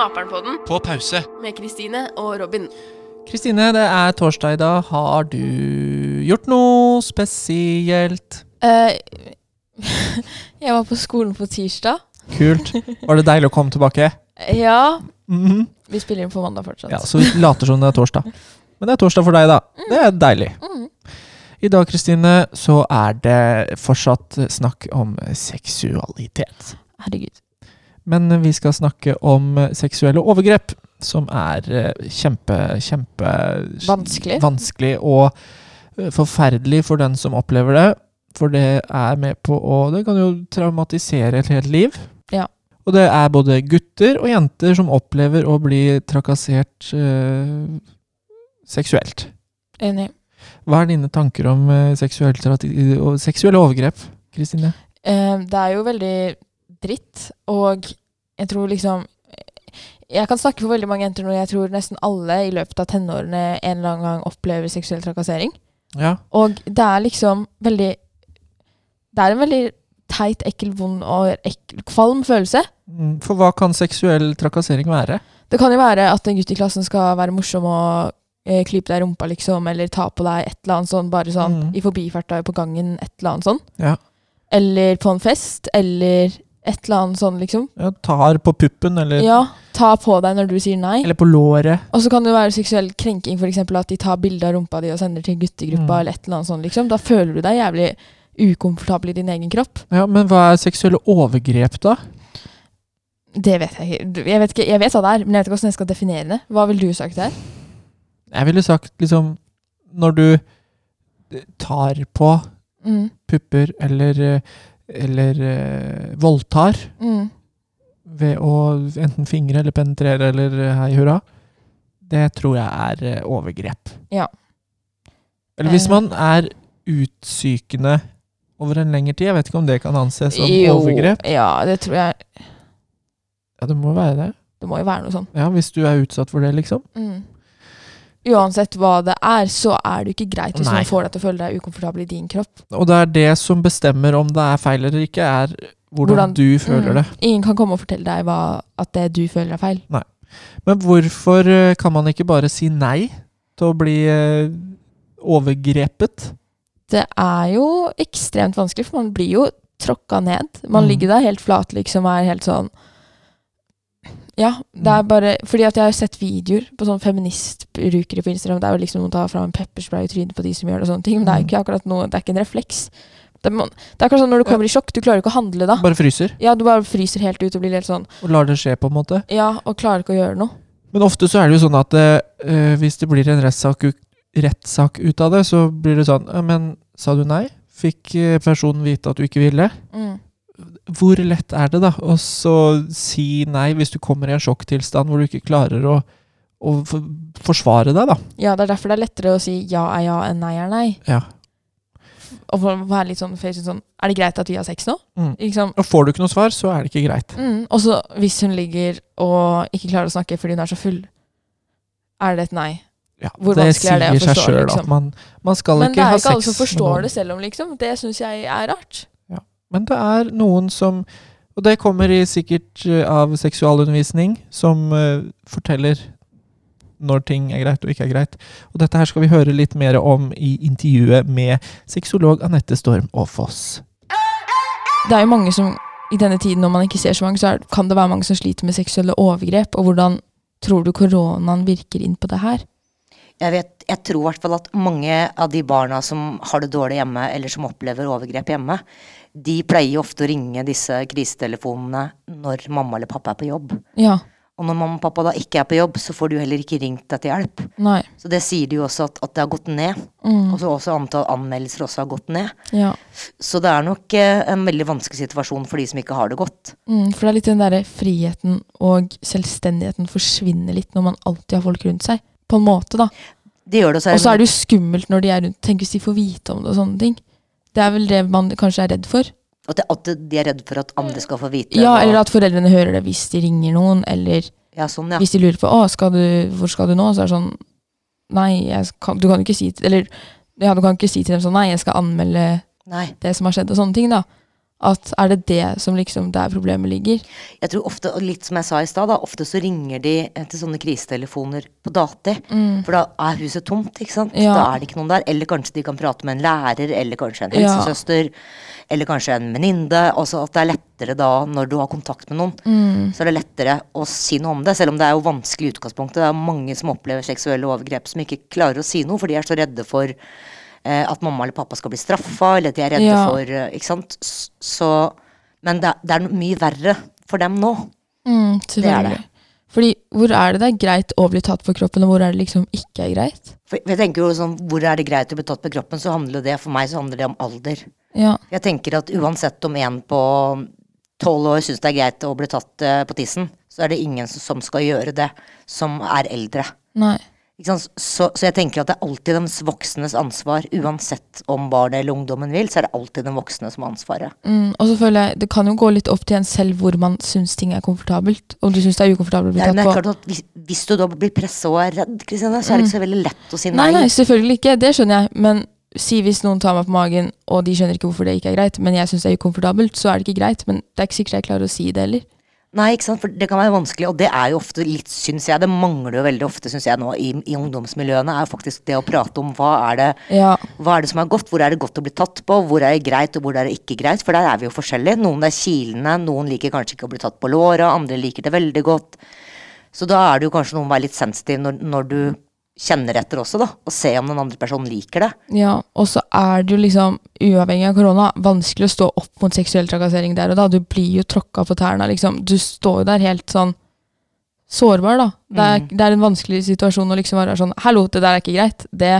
hører på Naperen-podden På pause. med Kristine og Robin. Kristine, det er torsdag i dag. Har du gjort noe spesielt? Uh, jeg var på skolen på tirsdag. Kult. Var det deilig å komme tilbake? Ja, Mhm. vi spiller inn på mandag fortsatt. Ja, Så vi later som det er torsdag. Men det er torsdag for deg, da. Det er deilig. Mm. I dag, Kristine, så er det fortsatt snakk om seksualitet. Herregud. Men vi skal snakke om seksuelle overgrep, som er eh, kjempe, kjempe Vanskelig. vanskelig og eh, forferdelig for den som opplever det. For det er med på å Det kan jo traumatisere et helt liv. Ja. Og det er både gutter og jenter som opplever å bli trakassert eh, seksuelt. Enig. Hva er dine tanker om eh, seksuelle overgrep, Kristine? Eh, det er jo veldig dritt, og jeg tror liksom Jeg kan snakke for veldig mange jenter nå. Jeg tror nesten alle i løpet av tenårene en eller annen gang opplever seksuell trakassering. Ja. Og det er liksom veldig Det er en veldig teit, ekkel, vond og ekkel, kvalm følelse. Mm, For hva kan seksuell trakassering være? Det kan jo være at en gutt i klassen skal være morsom og eh, klype deg i rumpa, liksom, eller ta på deg et eller annet sånn, bare sånn Mm. i forbifarta på gangen, et eller annet sånn. Ja. Eller på en fest, eller et eller annet sånn, liksom. Ja, tar på puppen, eller, Ja, ta på deg når du sier nei. eller på låret. Og så kan det være seksuell krenking, f.eks. at de tar bilde av rumpa di og sender til guttegruppa, Mm. eller et eller annet sånt, liksom. Da føler du deg jævlig ukomfortabel i din egen kropp. Ja, Men hva er seksuelle overgrep, da? Det vet jeg ikke. Jeg vet, ikke, jeg vet hva det er, men jeg vet ikke hvordan jeg skal definere det. Hva ville du sagt der? Jeg ville sagt liksom Når du tar på Mm. pupper eller, eh, eller eh, voldtar Mm. ved å enten fingre eller penetrere eller eh, hei hurra, det tror jeg er eh, overgrep. Ja. Eller hvis Eh. man er utsykende over en lengre tid, jeg vet ikke om det kan anses som Jo, overgrep. Ja, det tror jeg Ja, det må være det. Det må jo være noe sånn. Ja, Hvis du er utsatt for det, liksom. Mm. Uansett hva det er, så er det ikke greit hvis Nei. noen får deg til å føle deg ukomfortabel i din kropp. Og det er det som bestemmer om det er feil eller ikke, er hvordan, Hvordan- du føler Mm. det. Ingen kan komme og fortelle deg hva, at det du føler er feil. Nei. Men hvorfor eh, kan man ikke bare si nei til å bli eh, overgrepet? Det er jo ekstremt vanskelig, for man blir jo tråkka ned. Man Mm. ligger der helt flat, liksom, og er helt sånn Ja, det er Mm. bare Fordi at jeg har sett videoer på sånn feministbrukere på Instagram. Det er jo liksom noen tar fram en pepperspray i trynet på de som gjør det og sånne ting, men det er Mm. ikke akkurat noe Det er ikke en refleks. Det er, det akkurat sånn når du kommer i sjokk, du klarer ikke å handle da. Bare fryser Ja, du bare fryser helt ut og blir helt sånn og lar det skje, på en måte. Ja, og klarer ikke å gjøre noe. Men ofte så er det jo sånn at øh, hvis det blir en rettssak, ut av det, så blir det sånn «Ja, Men sa du nei? Fikk eh, personen vite at du ikke ville? Mm. Hvor lett er det, da, å så si nei hvis du kommer i en sjokktilstand hvor du ikke klarer å, å for, forsvare deg, da? Ja, det er derfor det er lettere å si ja er ja enn nei er nei. Ja. Og være litt sånn, sånn Er det greit at vi har sex nå? Mm. Liksom. Og får du ikke noe svar, så er det ikke greit. Mm. Og så hvis hun ligger og ikke klarer å snakke fordi hun er så full, er det et nei. Ja, Hvor det vanskelig er det å sier seg forstå, selv, liksom? man, man skal Men det er ikke alle som forstår det selv om, liksom. Det syns jeg er rart. Men det er noen som Og det kommer i sikkert eh, av seksualundervisning, som eh, forteller når ting er greit og ikke er greit. Og dette her skal vi høre litt mer om i intervjuet med sexolog Anette Storm Aafoss. Det er jo mange som i denne tiden, når man ikke ser så mange, så er, kan det være mange som sliter med seksuelle overgrep. Og hvordan tror du koronaen virker inn på det her? Jeg, vet, jeg tror i hvert fall at mange av de barna som har det dårlig hjemme, eller som opplever overgrep hjemme, de pleier ofte å ringe disse krisetelefonene når mamma eller pappa er på jobb. Ja. Og når mamma og pappa da ikke er på jobb, så får du heller ikke ringt deg til hjelp. Nei. Så det sier de jo også at, at det har gått ned. Mm. Og så også antall anmeldelser også har gått ned. Ja. Så det er nok eh, en veldig vanskelig situasjon for de som ikke har det godt. Mm, for det er litt den derre friheten og selvstendigheten forsvinner litt når man alltid har folk rundt seg. På en måte, da. De det, Og så er det jo skummelt når de er rundt. Tenk hvis de får vite om det og sånne ting. Det er vel det man kanskje er redd for. at, det, at de er redd for at andre skal få vite Ja, eller at foreldrene hører det hvis de ringer noen, eller ja, sånn, ja. hvis de lurer på å, skal du, hvor skal du nå? Så er det sånn Nei, kan, du kan ikke si til Eller ja, du kan ikke si til dem sånn Nei, jeg skal anmelde Nei. det som har skjedd, og sånne ting, da. At er det det som liksom der problemet ligger? Jeg tror ofte, og litt som jeg sa i stad, ofte så ringer de eh, til sånne krisetelefoner på dagtid. For da er huset tomt, ikke sant. Mm. Ja. Da er det ikke noen der. Eller kanskje de kan prate med en lærer, eller kanskje en Ja. helsesøster. Eller kanskje en venninne. Altså at det er lettere da, når du har kontakt med noen, Mm. så er det lettere å si noe om det. Selv om det er jo vanskelig i utgangspunktet. Det er mange som opplever seksuelle overgrep som ikke klarer å si noe, for de er så redde for eh, at mamma eller pappa skal bli straffa, eller at de er redde Ja. for eh, Ikke sant. Så Men det, det er mye verre for dem nå. Mm, er det. Fordi hvor er det det er greit å bli tatt på kroppen, og hvor er det liksom ikke er greit? For jeg tenker jo sånn, Hvor er det greit å bli tatt på kroppen, så handler det for meg så handler det om alder. Ja. Jeg tenker at uansett om en på tolv år syns det er greit å bli tatt eh, på tissen, så er det ingen som, som skal gjøre det, som er eldre. Nei. Så, så jeg tenker at det er alltid den voksnes ansvar. Uansett om barnet eller ungdommen vil, så er det alltid den voksne som har ansvaret. Mm, og så føler jeg det kan jo gå litt opp til en selv hvor man syns ting er komfortabelt. Om du syns det er ukomfortabelt å bli tatt på. klart at hvis, hvis du da blir pressa og er redd, Kristine, så er det ikke så veldig lett å si Mm. Nei, nei. nei, selvfølgelig ikke. Det skjønner jeg. Men si hvis noen tar meg på magen, og de skjønner ikke hvorfor det ikke er greit, men jeg syns det er ukomfortabelt, så er det ikke greit. Men det er ikke sikkert jeg klarer å si det heller. Nei, ikke sant, for det kan være vanskelig, og det er jo ofte litt, syns jeg, det mangler jo veldig ofte, syns jeg nå, i, i ungdomsmiljøene, er jo faktisk det å prate om hva er det Ja. hva er det som er godt, hvor er det godt å bli tatt på, hvor er det greit og hvor er det ikke greit, for der er vi jo forskjellige. Noen er kilende, noen liker kanskje ikke å bli tatt på låra, andre liker det veldig godt. Så da er det jo kanskje noe med å være litt sensitiv når, når du kjenner etter også, da, og se om den andre personen liker det. Ja, og så er det jo liksom, uavhengig av korona, vanskelig å stå opp mot seksuell trakassering der og da. Du blir jo tråkka på tærne, liksom. Du står jo der helt sånn sårbar, da. Det er, det er en vanskelig situasjon å liksom være sånn Hallo, det der er ikke greit. Det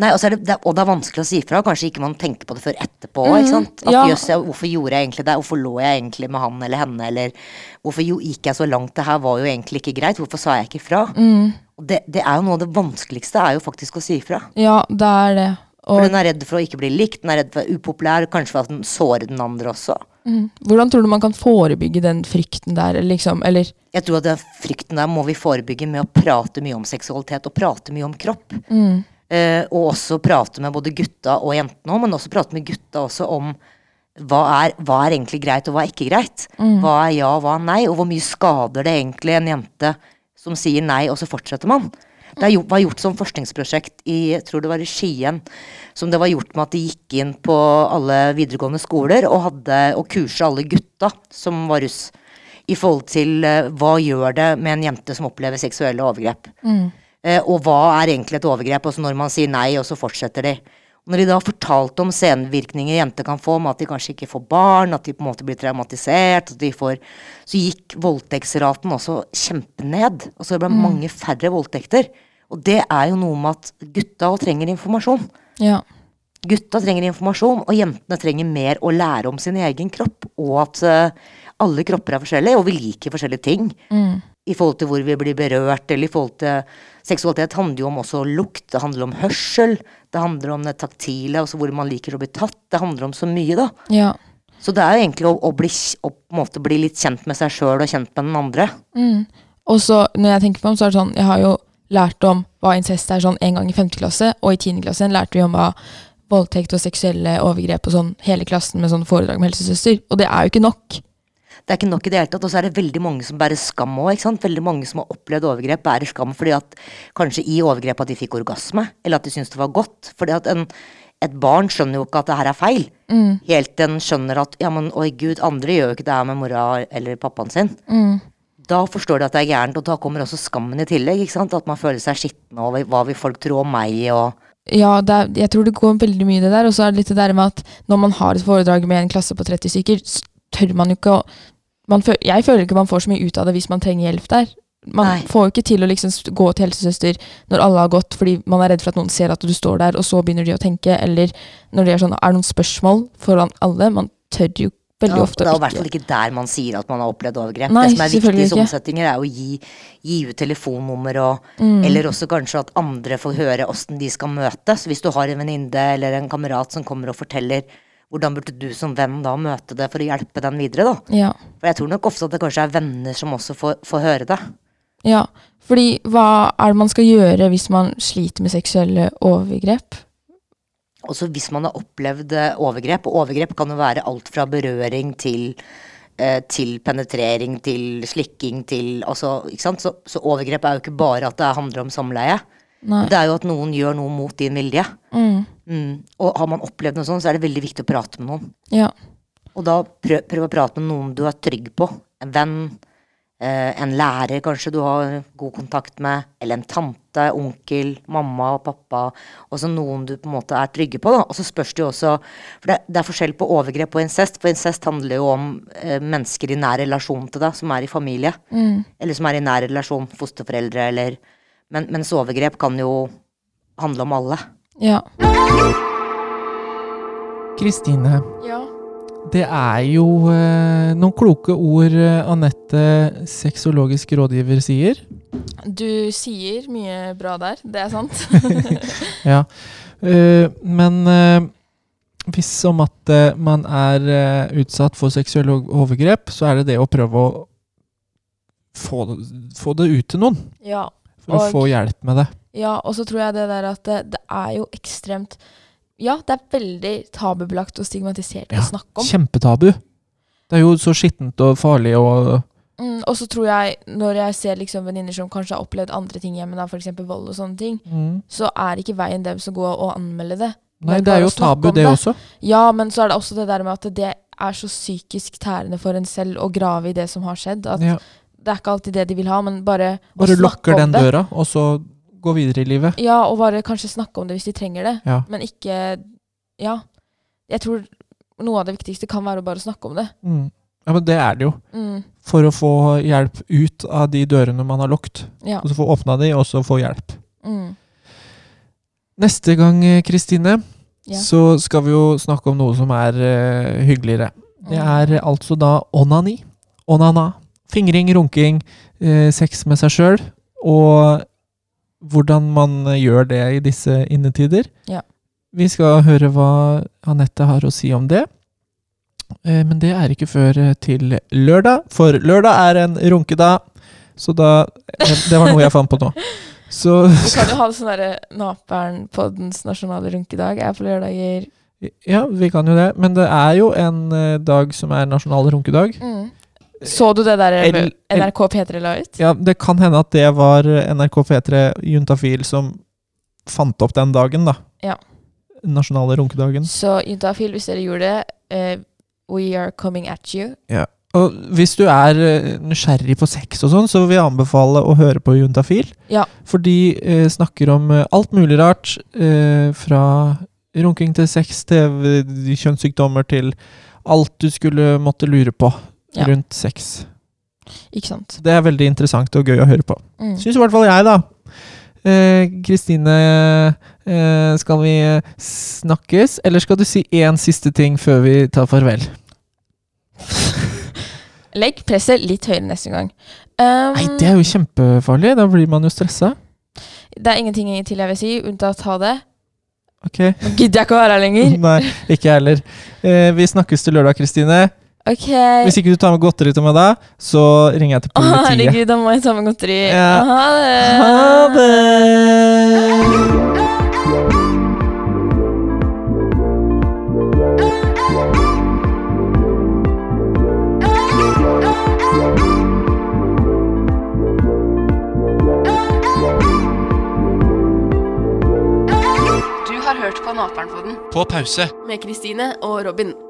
Nei, og, så er det, det, og det er vanskelig å si fra. Kanskje ikke man tenker på det før etterpå. Mm, ikke sant? At ja. jøss, hvorfor gjorde jeg egentlig det? Hvorfor lå jeg egentlig med han eller henne? Eller hvorfor jo, gikk jeg så langt? Det her var jo egentlig ikke greit. Hvorfor sa jeg ikke fra? mm, det, det er jo noe av det vanskeligste, er jo faktisk å si fra. Ja, det er det. For Og den er redd for å ikke bli likt, den er redd for å være upopulær, kanskje for at den sårer den andre også. mm, hvordan tror du man kan forebygge den frykten der, liksom Eller Jeg tror at den frykten der må vi forebygge med å prate mye om seksualitet, og prate mye om kropp. mm, Eh, og også prate med både gutta og jentene om, men også prate med gutta også om hva er, hva er egentlig greit, og hva er ikke greit. Hva er ja, og hva er nei, og hvor mye skader det egentlig en jente som sier nei, og så fortsetter man. Det gjort, var gjort som forskningsprosjekt i jeg tror det var i Skien, som det var gjort med at de gikk inn på alle videregående skoler og, hadde, og kurset alle gutta som var russ, i forhold til eh, hva gjør det med en jente som opplever seksuelle overgrep. mm, og hva er egentlig et overgrep, og så når man sier nei, og så fortsetter de. Og når de da fortalte om senvirkninger jenter kan få med at de kanskje ikke får barn, at de på en måte blir traumatisert, at de får, så gikk voldtektsraten også kjempened. Og så ble det mange færre voldtekter. Og det er jo noe med at gutta trenger informasjon. ja. Gutta trenger informasjon, og jentene trenger mer å lære om sin egen kropp. Og at uh, alle kropper er forskjellige, og vi liker forskjellige ting. Mm, I forhold til hvor vi blir berørt, eller i forhold til Seksualitet handler jo om også lukt, det handler om hørsel, det handler om det taktile, altså hvor man liker å bli tatt. Det handler om så mye, da. ja. Så det er jo egentlig å, å, bli, å måte bli litt kjent med seg sjøl og kjent med den andre. Mm. Og så, når jeg tenker på dem, så er det sånn Jeg har jo lært om hva incest er sånn en gang i femte klasse, og i tiende klasse lærte vi om hva voldtekt og seksuelle overgrep og sånn hele klassen med sånn foredrag med helsesøster. Og det er jo ikke nok. Det er ikke nok i det hele tatt. Og så er det veldig mange som bærer skam òg. Veldig mange som har opplevd overgrep, bærer skam fordi at kanskje i overgrepet at de fikk orgasme, eller at de syntes det var godt. Fordi at en, et barn skjønner jo ikke at det her er feil. Helt til en skjønner at ja, men oi gud, andre gjør jo ikke det her med mora eller pappaen sin. Da forstår de at det er gærent, og da kommer også skammen i tillegg. ikke sant? At man føler seg skitten over hva vil folk tro om meg, og Ja, er, jeg tror det går veldig mye i det der. Og så er det litt det der med at når man har et foredrag med en klasse på 30 stykker, tør man jo ikke å føl, Jeg føler ikke man får så mye ut av det hvis man trenger hjelp der. Man Nei. får jo ikke til å liksom gå til helsesøster når alle har gått, fordi man er redd for at noen ser at du står der, og så begynner de å tenke, eller når det er sånn Er det noen spørsmål foran alle? Man tør jo veldig Ja, ofte det er i hvert fall ikke der man sier at man har opplevd overgrep. Nei, det som er viktig i sånne settinger, er å gi, gi ut telefonnummer og Mm. Eller også kanskje at andre får høre åssen de skal møtes. Hvis du har en venninne eller en kamerat som kommer og forteller hvordan burde du som venn da møte det for å hjelpe den videre, da. Ja. For jeg tror nok ofte at det kanskje er venner som også får, får høre det. ja. Fordi hva er det man skal gjøre hvis man sliter med seksuelle overgrep? også hvis man har opplevd eh, overgrep, og overgrep kan jo være alt fra berøring til eh, til penetrering, til slikking, til altså, ikke sant? Så, så overgrep er jo ikke bare at det handler om samleie. Nei. Det er jo at noen gjør noe mot din vilje. Mm. Mm. Og har man opplevd noe sånt, så er det veldig viktig å prate med noen. Ja. Og da prøv, prøv å prate med noen du er trygg på. En venn, eh, en lærer kanskje du har god kontakt med, eller en tante, onkel, mamma og pappa. Også noen du på en måte er trygge på. Da. Og så spørs det jo også For det, det er forskjell på overgrep og incest. For incest handler jo om eh, mennesker i nær relasjon til deg, som er i familie. Mm. Eller som er i nær relasjon, fosterforeldre eller men, Mens overgrep kan jo handle om alle. Ja. Kristine, ja. det er jo eh, noen kloke ord eh, Anette, sexologisk rådgiver, sier. Du sier mye bra der, det er sant. Ja. Uh, men uh, hvis som at uh, man er utsatt for seksuelle overgrep, så er det det å prøve å få, få det ut til noen. ja. For å få hjelp med det. Ja, og så tror jeg det der at det, det er jo ekstremt Ja, det er veldig tabubelagt og stigmatisert Ja, å snakke om. Kjempetabu. Det er jo så skittent og farlig og Mm, og så tror jeg, når jeg ser liksom venninner som kanskje har opplevd andre ting hjemme, da, f.eks. vold og sånne ting, mm. så er ikke veien dem som går og anmelde det. Nei, det er jo tabu, det det. også. Ja, men så er det også det der med at det er så psykisk tærende for en selv å grave i det som har skjedd. At Ja. Det er ikke alltid det de vil ha, men bare å snakke om det. Bare lukker den døra, og så gå videre i livet. Ja, og bare kanskje snakke om det hvis de trenger det. Ja. Men ikke Ja. Jeg tror noe av det viktigste kan være å bare snakke om det. Mm. ja, men det er det jo. Mm. For å få hjelp ut av de dørene man har lukket. Ja. Og så få åpna de, og så få hjelp. Mm. Neste gang, Kristine, Ja. så skal vi jo snakke om noe som er uh, hyggeligere. Det Mm. er altså da onani. Onana. Fingring, runking, eh, sex med seg sjøl. Og hvordan man eh, gjør det i disse innetider. Ja. Vi skal høre hva Anette har å si om det. Eh, men det er ikke før til lørdag, for lørdag er en runkedag. Så da Det var noe jeg fant på nå. Så Vi kan jo ha sånn derre Naperen-poddens nasjonale runkedag er på lørdager. Ja, vi kan jo det. Men det er jo en dag som er nasjonal runkedag. Mm. Så du det der NRK P3 la ut? Ja, det kan hende at det var NRK P3 Juntafil som fant opp den dagen, da. Ja. Nasjonale runkedagen. Så Juntafil, hvis dere gjorde det, uh, we are coming at you. Ja. Og hvis du er eh, nysgjerrig på sex og sånn, så vil jeg anbefale å høre på Juntafil. Ja. For de eh, snakker om eh, alt mulig rart. Eh, fra runking til sex til kjønnssykdommer til alt du skulle måtte lure på Ja. rundt seks. Ikke sant? Det er veldig interessant og gøy å høre på. Mm. Syns i hvert fall jeg, da. Eh, Kristine, eh, skal vi snakkes, eller skal du si én siste ting før vi tar farvel? Legg presset litt høyere neste gang. Um, Nei, det er jo kjempefarlig. Da blir man jo stressa. det er ingenting til jeg vil si, unntatt ha det. Ok. Nå gidder jeg ikke å være her lenger. Nei, ikke jeg heller. Eh, vi snakkes til lørdag, Kristine. Ok. Hvis ikke du tar med godteri til meg da, så ringer jeg til politiet. Å, herregud, da må jeg ta med godteri. Ja. Ha det. Ha det! Du har hørt på Naperen-podden På pause. med Kristine og Robin.